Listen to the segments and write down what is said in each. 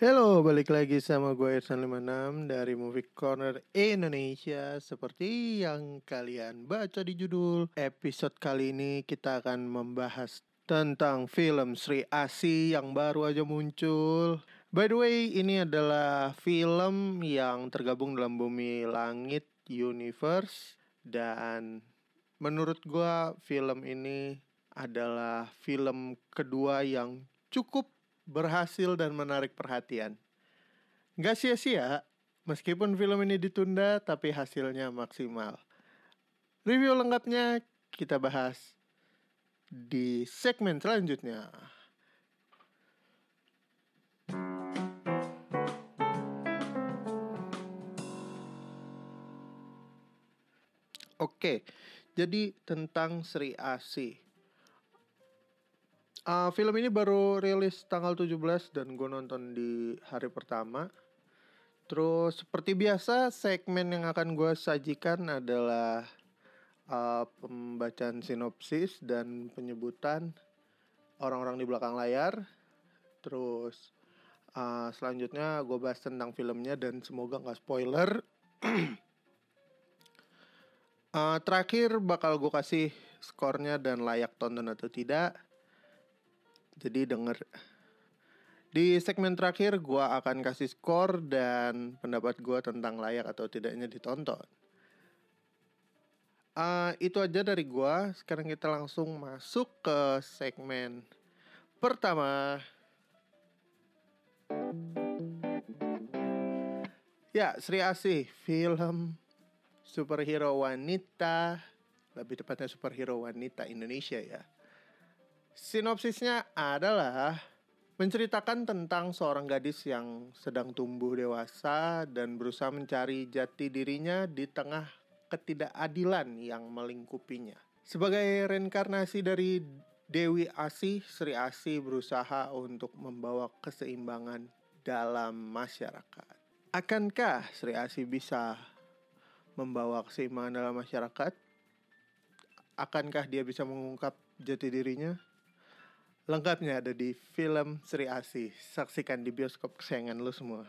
Halo, balik lagi sama gue Irsan 56 dari Movie Corner Indonesia. Seperti yang kalian baca di judul Episode kali ini kita akan membahas tentang film Sri Asi yang baru aja muncul. By the way, ini adalah film yang tergabung dalam Bumi Langit Universe. Dan menurut gue film ini adalah film kedua yang cukup berhasil dan menarik perhatian. Gak sia-sia, meskipun film ini ditunda tapi hasilnya maksimal. Review lengkapnya kita bahas di segmen selanjutnya. Oke, jadi tentang Sri Asih Uh, film ini baru rilis tanggal 17 dan gue nonton di hari pertama. Terus seperti biasa segmen yang akan gue sajikan adalah uh, pembacaan sinopsis dan penyebutan orang-orang di belakang layar. Terus uh, selanjutnya gue bahas tentang filmnya dan semoga nggak spoiler. uh, terakhir bakal gue kasih skornya dan layak tonton atau tidak. Jadi denger di segmen terakhir gue akan kasih skor dan pendapat gue tentang layak atau tidaknya ditonton. Uh, itu aja dari gue. Sekarang kita langsung masuk ke segmen pertama. Ya, Sri Asih, film superhero wanita, lebih tepatnya superhero wanita Indonesia ya Sinopsisnya adalah menceritakan tentang seorang gadis yang sedang tumbuh dewasa dan berusaha mencari jati dirinya di tengah ketidakadilan yang melingkupinya. Sebagai reinkarnasi dari Dewi Asih, Sri Asih berusaha untuk membawa keseimbangan dalam masyarakat. Akankah Sri Asih bisa membawa keseimbangan dalam masyarakat? Akankah dia bisa mengungkap jati dirinya? Lengkapnya ada di film Sri Asih. Saksikan di bioskop kesayangan lu semua.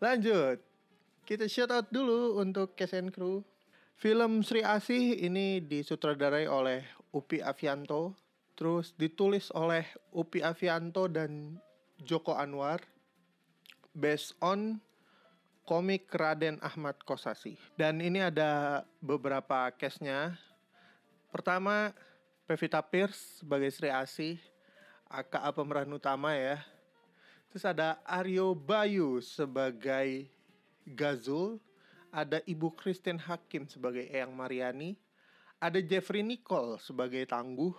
Lanjut. Kita shout out dulu untuk cast and crew. Film Sri Asih ini disutradarai oleh Upi Avianto. Terus ditulis oleh Upi Avianto dan Joko Anwar. Based on komik Raden Ahmad Kosasi. Dan ini ada beberapa case-nya. Pertama, Pevita Pierce sebagai Sri Asih AKA pemeran utama ya. Terus ada Aryo Bayu sebagai Gazul, ada Ibu Christine Hakim sebagai Eyang Mariani, ada Jeffrey Nicole sebagai Tangguh,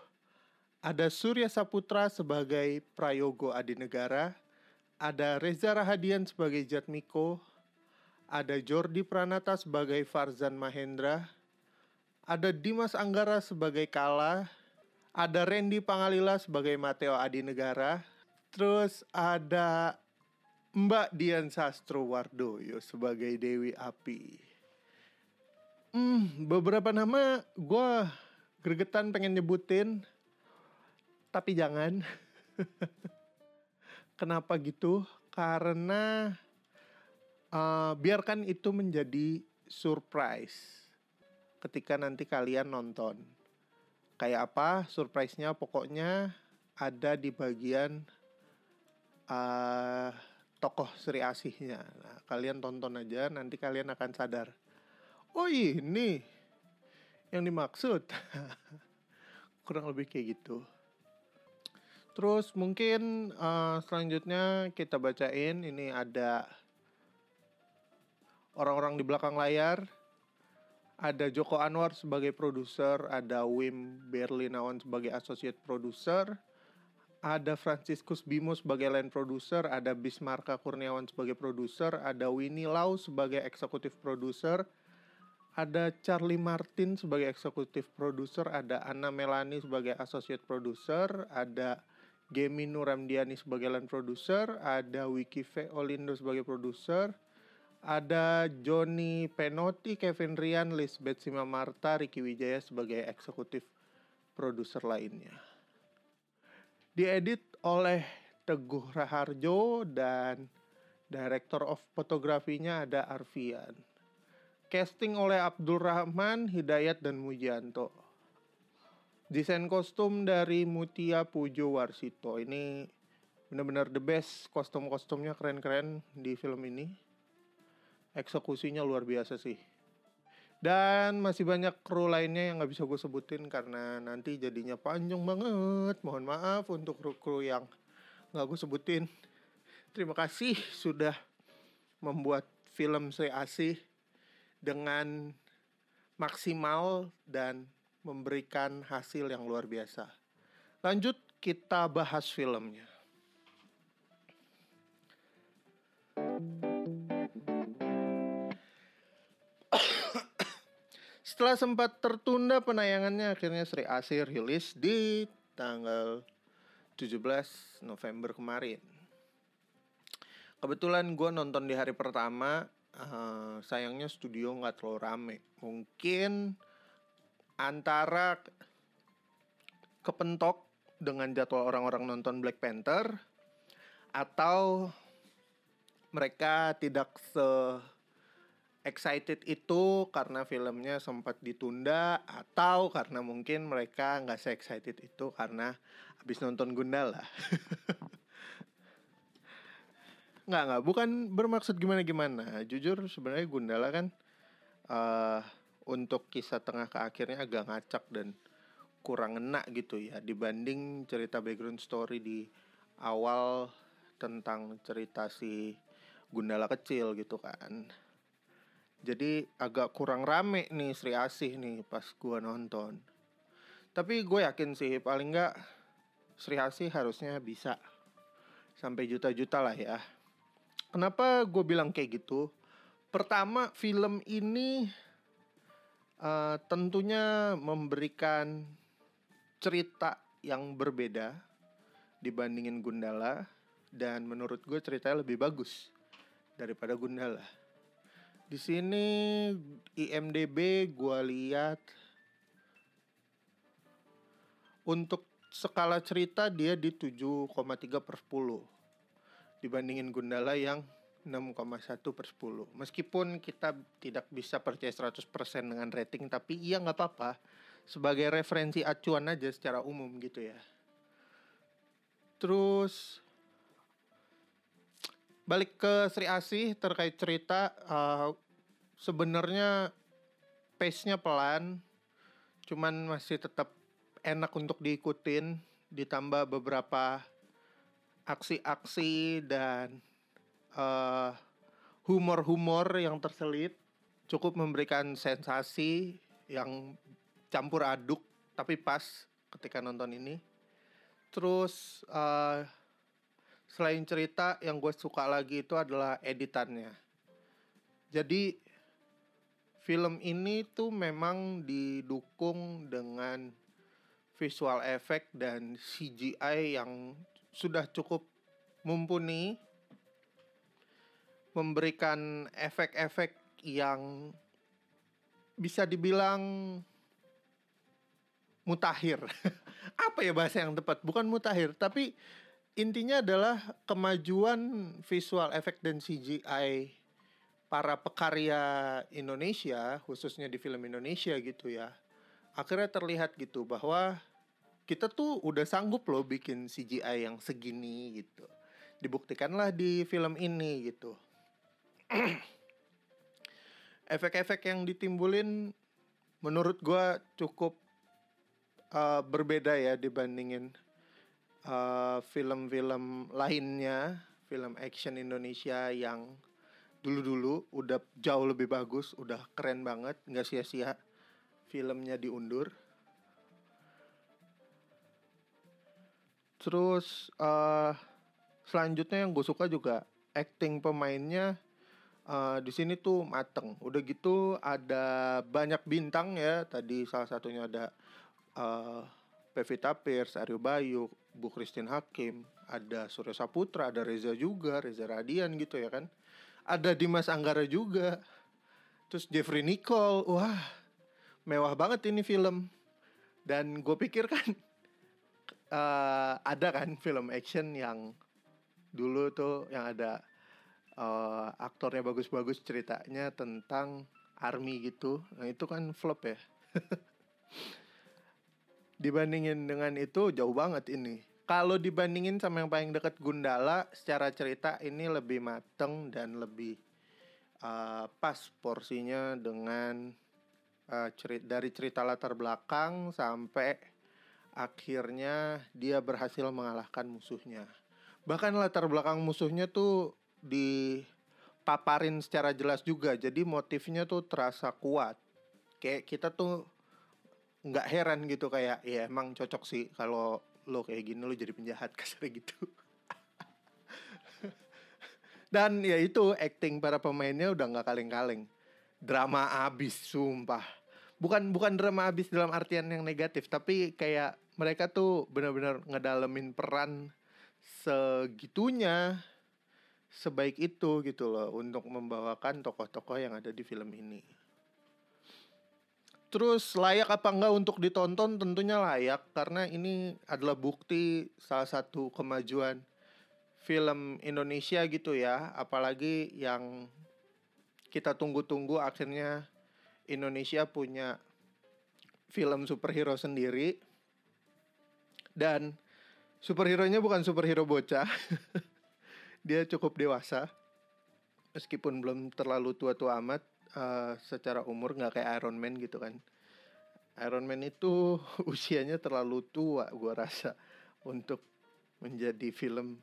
ada Surya Saputra sebagai Prayogo Adinegara, ada Reza Rahadian sebagai Jatmiko, ada Jordi Pranata sebagai Farzan Mahendra, ada Dimas Anggara sebagai Kala, ada Randy Pangalila sebagai Mateo Adi Negara. Terus ada Mbak Dian Sastro Wardoyo sebagai Dewi Api. Hmm, beberapa nama gue gregetan pengen nyebutin. Tapi jangan. Kenapa gitu? Karena uh, biarkan itu menjadi surprise ketika nanti kalian nonton kayak apa surprise-nya pokoknya ada di bagian uh, tokoh Sri Asihnya. Nah, kalian tonton aja nanti kalian akan sadar. Oh ini yang dimaksud. Kurang lebih kayak gitu. Terus mungkin uh, selanjutnya kita bacain ini ada orang-orang di belakang layar ada Joko Anwar sebagai produser, ada Wim Berlinawan sebagai associate producer, ada Franciscus Bimo sebagai line producer, ada Bismarka Kurniawan sebagai produser, ada Winnie Lau sebagai eksekutif produser, ada Charlie Martin sebagai eksekutif produser, ada Anna Melani sebagai associate producer, ada Gemi Nuramdiani sebagai line producer, ada Wiki V Olindo sebagai produser, ada Johnny Penotti, Kevin Rian, Lisbeth Simamarta, Ricky Wijaya sebagai eksekutif produser lainnya. Diedit oleh Teguh Raharjo dan Director of fotografinya ada Arfian. Casting oleh Abdul Rahman, Hidayat dan Mujianto. Desain kostum dari Mutia Pujo Warsito. Ini benar-benar the best kostum-kostumnya keren-keren di film ini. Eksekusinya luar biasa sih. Dan masih banyak kru lainnya yang nggak bisa gue sebutin karena nanti jadinya panjang banget. Mohon maaf untuk kru-kru yang nggak gue sebutin. Terima kasih sudah membuat film Sri Asih dengan maksimal dan memberikan hasil yang luar biasa. Lanjut kita bahas filmnya. Setelah sempat tertunda penayangannya, akhirnya Sri Asih rilis di tanggal 17 November kemarin. Kebetulan gue nonton di hari pertama uh, sayangnya studio nggak terlalu rame. Mungkin antara kepentok dengan jadwal orang-orang nonton Black Panther atau mereka tidak se excited itu karena filmnya sempat ditunda atau karena mungkin mereka nggak se excited itu karena habis nonton Gundala. Nggak nggak. Bukan bermaksud gimana gimana jujur sebenarnya Gundala kan uh, untuk kisah tengah ke akhirnya agak ngacak dan kurang enak gitu ya dibanding cerita background story di awal tentang cerita si Gundala kecil gitu kan jadi agak kurang rame nih Sri Asih nih pas gua nonton tapi gue yakin sih paling nggak Sri Asih harusnya bisa sampai juta-juta lah ya Kenapa gue bilang kayak gitu? Pertama, film ini uh, tentunya memberikan cerita yang berbeda dibandingin Gundala dan menurut gue ceritanya lebih bagus daripada Gundala. Di sini IMDb gue lihat. Untuk skala cerita dia di 7,3 per 10 dibandingin Gundala yang 6,1 per 10 Meskipun kita tidak bisa percaya 100% dengan rating Tapi iya nggak apa-apa. Sebagai referensi acuan aja secara umum gitu ya. Terus Balik ke Sri Asih terkait cerita uh, Sebenarnya pace-nya pelan Cuman masih tetap enak untuk diikutin Ditambah beberapa aksi-aksi dan uh, humor-humor yang terselip cukup memberikan sensasi yang campur aduk tapi pas ketika nonton ini. Terus uh, selain cerita yang gue suka lagi itu adalah editannya. Jadi film ini tuh memang didukung dengan visual effect dan CGI yang sudah cukup mumpuni memberikan efek-efek yang bisa dibilang mutakhir. Apa ya bahasa yang tepat? Bukan mutakhir, tapi intinya adalah kemajuan visual efek dan CGI para pekarya Indonesia, khususnya di film Indonesia gitu ya. Akhirnya terlihat gitu bahwa kita tuh udah sanggup loh bikin CGI yang segini gitu. Dibuktikanlah di film ini gitu. Efek-efek yang ditimbulin menurut gue cukup uh, berbeda ya dibandingin eh, film-film lainnya, film action Indonesia yang dulu-dulu udah jauh lebih bagus, udah keren banget, nggak sia-sia filmnya diundur. Terus uh, selanjutnya yang gue suka juga acting pemainnya uh, di sini tuh mateng. Udah gitu ada banyak bintang ya. Tadi salah satunya ada uh, Pevita Pierce, Aryo Bayu, Bu Christine Hakim, ada Surya Saputra, ada Reza juga, Reza Radian gitu ya kan. Ada Dimas Anggara juga. Terus Jeffrey Nicole, wah mewah banget ini film. Dan gue pikir kan uh, ada kan film action yang dulu tuh yang ada uh, aktornya bagus-bagus ceritanya tentang army gitu nah itu kan flop ya dibandingin dengan itu jauh banget ini. Kalau dibandingin sama yang paling dekat Gundala secara cerita ini lebih mateng dan lebih uh, pas porsinya dengan uh, ceri dari cerita latar belakang sampai akhirnya dia berhasil mengalahkan musuhnya. Bahkan latar belakang musuhnya tuh dipaparin secara jelas juga jadi motifnya tuh terasa kuat. Kayak kita tuh nggak heran gitu kayak ya emang cocok sih kalau lo kayak gini lo jadi penjahat kasar gitu. Dan ya itu acting para pemainnya udah nggak kaleng-kaleng. Drama abis sumpah. Bukan bukan drama abis dalam artian yang negatif tapi kayak mereka tuh benar-benar ngedalemin peran segitunya sebaik itu gitu loh untuk membawakan tokoh-tokoh yang ada di film ini Terus layak apa enggak untuk ditonton? Tentunya layak karena ini adalah bukti salah satu kemajuan film Indonesia gitu ya, apalagi yang kita tunggu-tunggu akhirnya Indonesia punya film superhero sendiri dan superhero-nya bukan superhero bocah. Dia cukup dewasa. Meskipun belum terlalu tua-tua amat, uh, secara umur nggak kayak Iron Man gitu kan. Iron Man itu usianya terlalu tua gue rasa untuk menjadi film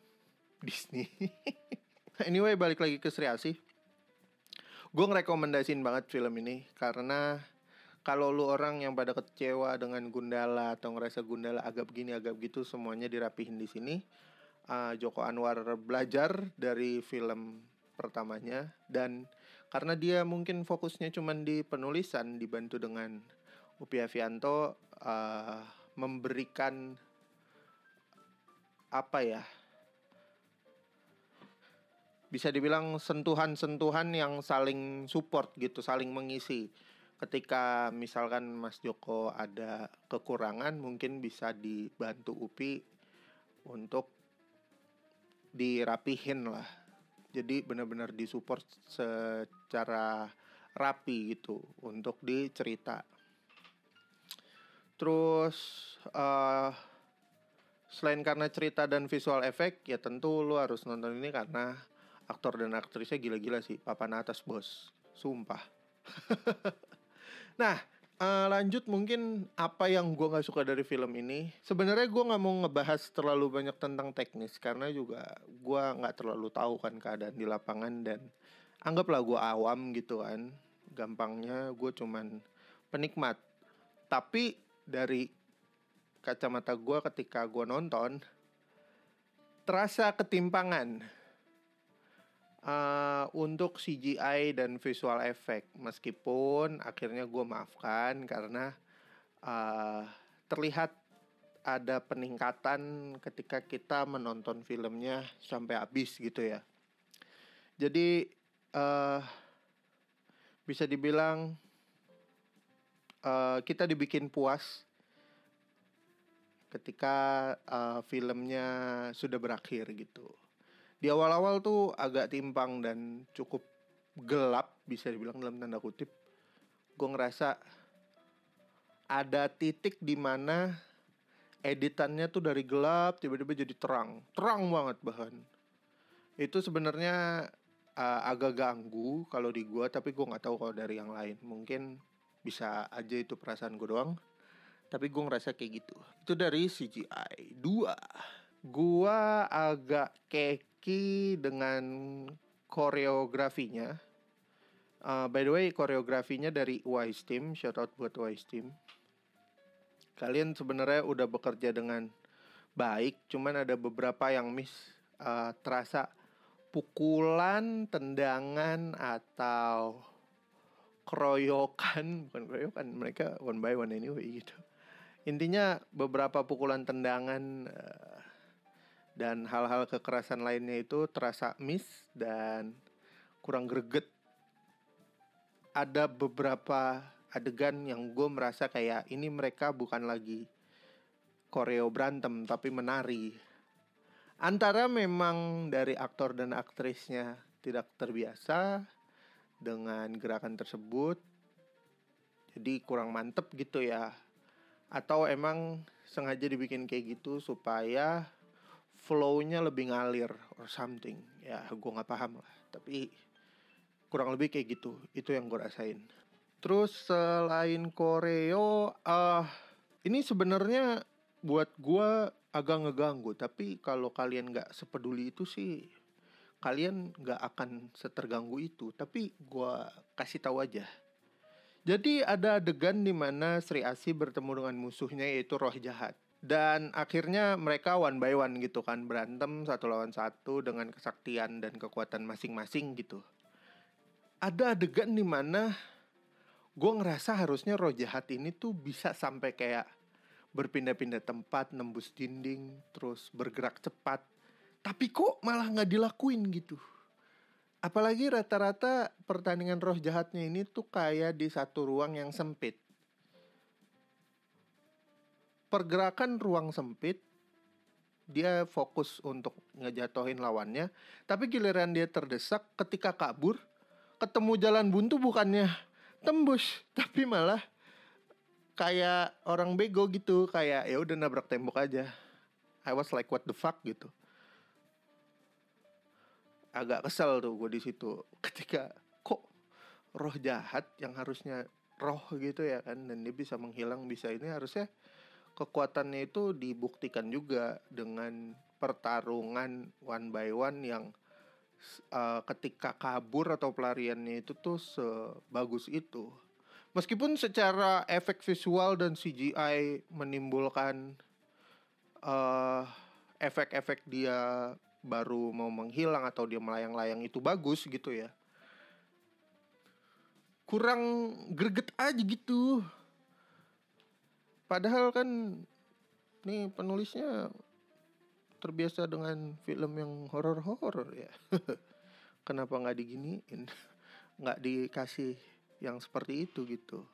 Disney. anyway balik lagi ke Sri Asih. Gue ngerekomendasin banget film ini karena kalau lu orang yang pada kecewa dengan Gundala atau ngerasa Gundala agak begini agak gitu semuanya dirapihin di sini. Uh, Joko Anwar belajar dari film pertamanya dan karena dia mungkin fokusnya cuma di penulisan dibantu dengan Upi Avianto uh, memberikan apa ya bisa dibilang sentuhan-sentuhan yang saling support gitu, saling mengisi. Ketika misalkan Mas Joko ada kekurangan, mungkin bisa dibantu Upi untuk dirapihin lah jadi benar-benar disupport secara rapi gitu untuk dicerita. Terus uh, selain karena cerita dan visual efek ya tentu lu harus nonton ini karena aktor dan aktrisnya gila-gila sih papan atas bos. Sumpah. Nah Uh, lanjut mungkin apa yang gue nggak suka dari film ini. Sebenarnya gue nggak mau ngebahas terlalu banyak tentang teknis karena juga gue nggak terlalu tahu kan keadaan di lapangan dan anggaplah gue awam gitu kan. Gampangnya gue cuman penikmat. Tapi dari kacamata gue ketika gue nonton terasa ketimpangan uh, untuk CGI dan visual effect meskipun akhirnya gue maafkan karena uh, terlihat ada peningkatan ketika kita menonton filmnya sampai habis gitu ya. Jadi uh, bisa dibilang uh, kita dibikin puas ketika uh, filmnya sudah berakhir gitu di awal-awal tuh agak timpang dan cukup gelap bisa dibilang dalam tanda kutip. Gue ngerasa ada titik di mana editannya tuh dari gelap tiba-tiba jadi terang. Terang banget bahkan itu sebenarnya uh, agak ganggu kalau di gue tapi gue nggak tahu kalau dari yang lain. Mungkin bisa aja itu perasaan gue doang. Tapi gue ngerasa kayak gitu. Itu dari CGI 2 gua agak kayak Dengan koreografinya. Uh, by the way, koreografinya dari Wise Team, shout out buat Wise Team. Kalian sebenarnya udah bekerja dengan baik, cuman ada beberapa yang miss uh, terasa pukulan, tendangan atau keroyokan, bukan keroyokan, mereka one by one anyway gitu. Intinya beberapa pukulan tendangan uh, dan hal-hal kekerasan lainnya itu terasa miss dan kurang greget. Ada beberapa adegan yang gue merasa kayak ini mereka bukan lagi koreo berantem tapi menari. Antara memang dari aktor dan aktrisnya tidak terbiasa dengan gerakan tersebut jadi kurang mantep gitu ya atau emang sengaja dibikin kayak gitu supaya flow-nya lebih ngalir or something. Ya gue nggak paham lah. Tapi kurang lebih kayak gitu. Itu yang gue rasain. Terus selain koreo uh, ini sebenarnya buat gue agak ngeganggu. Tapi kalau kalian nggak sepeduli itu sih kalian nggak akan seterganggu itu. Tapi gue kasih tahu aja. Jadi ada adegan di mana Sri Asi bertemu dengan musuhnya yaitu roh jahat dan akhirnya mereka one by one gitu kan berantem satu lawan satu dengan kesaktian dan kekuatan masing-masing gitu ada adegan di mana gue ngerasa harusnya roh jahat ini tuh bisa sampai kayak berpindah-pindah tempat, nembus dinding, terus bergerak cepat. Tapi kok malah nggak dilakuin gitu. Apalagi rata-rata pertandingan roh jahatnya ini tuh kayak di satu ruang yang sempit. Pergerakan ruang sempit, dia fokus untuk ngejatohin lawannya. Tapi giliran dia terdesak ketika kabur, ketemu jalan buntu bukannya tembus, tapi malah kayak orang bego gitu kayak ya udah nabrak tembok aja I was like what the fuck gitu agak kesel tuh gue di situ ketika kok roh jahat yang harusnya roh gitu ya kan dan dia bisa menghilang bisa ini harusnya kekuatannya itu dibuktikan juga dengan pertarungan one by one yang uh, ketika kabur atau pelariannya itu tuh sebagus itu. Meskipun secara efek visual dan CGI menimbulkan uh, efek-efek dia baru mau menghilang atau dia melayang-layang itu bagus gitu ya. Kurang greget aja gitu padahal kan nih penulisnya terbiasa dengan film yang horor-horor ya kenapa nggak diginiin nggak dikasih yang seperti itu gitu.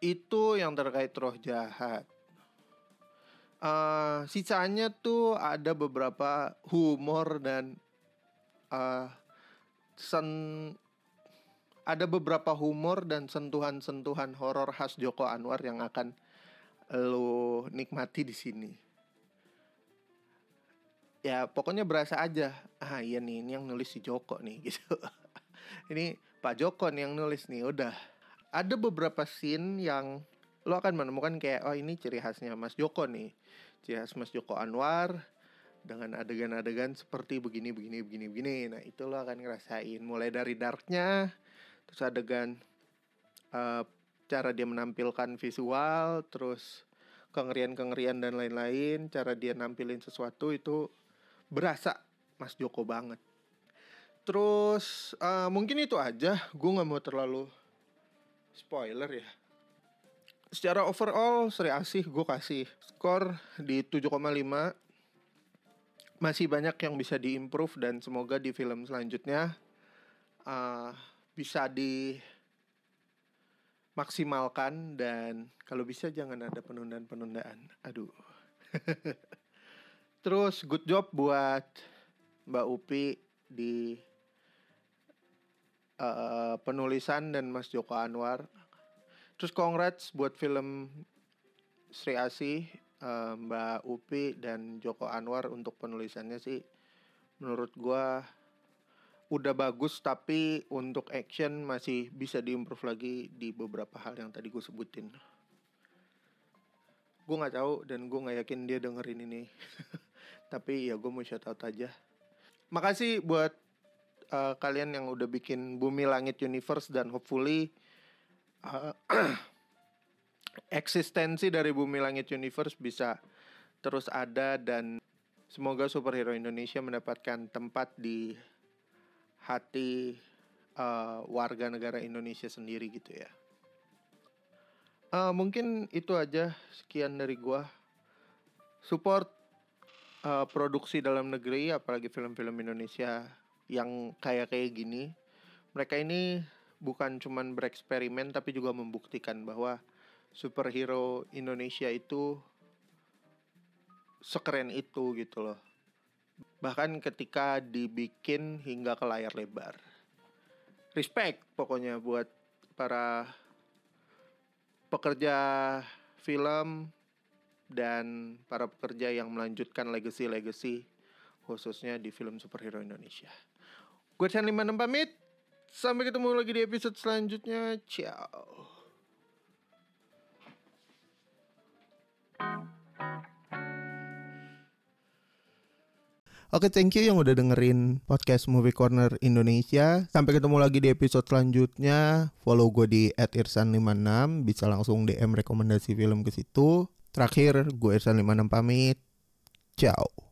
Itu yang terkait roh jahat. Uh, sisanya tuh ada beberapa humor dan uh, sen ada beberapa humor dan sentuhan-sentuhan horor khas Joko Anwar yang akan lo nikmati di sini. Ya pokoknya berasa aja. Ah iya nih ini yang nulis si Joko nih gitu. ini Pak Joko nih yang nulis nih udah ada beberapa scene yang lo akan menemukan kayak oh ini ciri khasnya Mas Joko nih ciri khas Mas Joko Anwar dengan adegan-adegan seperti begini begini begini begini nah itu lo akan ngerasain mulai dari darknya terus adegan uh, cara dia menampilkan visual terus kengerian-kengerian dan lain-lain cara dia nampilin sesuatu itu berasa Mas Joko banget Terus uh, mungkin itu aja. Gue nggak mau terlalu spoiler ya. Secara overall Sri Asih gue kasih skor di 7,5 Masih banyak yang bisa diimprove dan semoga di film selanjutnya uh, bisa dimaksimalkan dan kalau bisa jangan ada penundaan-penundaan. Aduh. Terus good job buat Mbak Upi di uh, penulisan dan Mas Joko Anwar. Terus congrats buat film Sri Asih, uh, Mbak Upi dan Joko Anwar untuk penulisannya sih menurut gua udah bagus tapi untuk action masih bisa diimprove lagi di beberapa hal yang tadi gue sebutin. Gue nggak tahu dan gue nggak yakin dia dengerin ini. tapi ya gue mau shout out aja. Makasih buat uh, kalian yang udah bikin Bumi Langit Universe dan hopefully uh, eksistensi dari Bumi Langit Universe bisa terus ada dan semoga superhero Indonesia mendapatkan tempat di hati uh, warga negara Indonesia sendiri gitu ya. Uh, mungkin itu aja sekian dari gua. Support uh, produksi dalam negeri apalagi film-film Indonesia yang kayak kayak gini mereka ini bukan cuman bereksperimen tapi juga membuktikan bahwa superhero Indonesia itu sekeren itu gitu loh Bahkan ketika dibikin hingga ke layar lebar. Respect pokoknya buat para pekerja film dan para pekerja yang melanjutkan legacy-legacy khususnya di film superhero Indonesia. Gue Chan 56 pamit. Sampai ketemu lagi di episode selanjutnya. Ciao. Oke, thank you yang udah dengerin podcast Movie Corner Indonesia. Sampai ketemu lagi di episode selanjutnya. Follow gue di @irsan56, bisa langsung DM rekomendasi film ke situ. Terakhir, gue Irsan56 pamit. Ciao.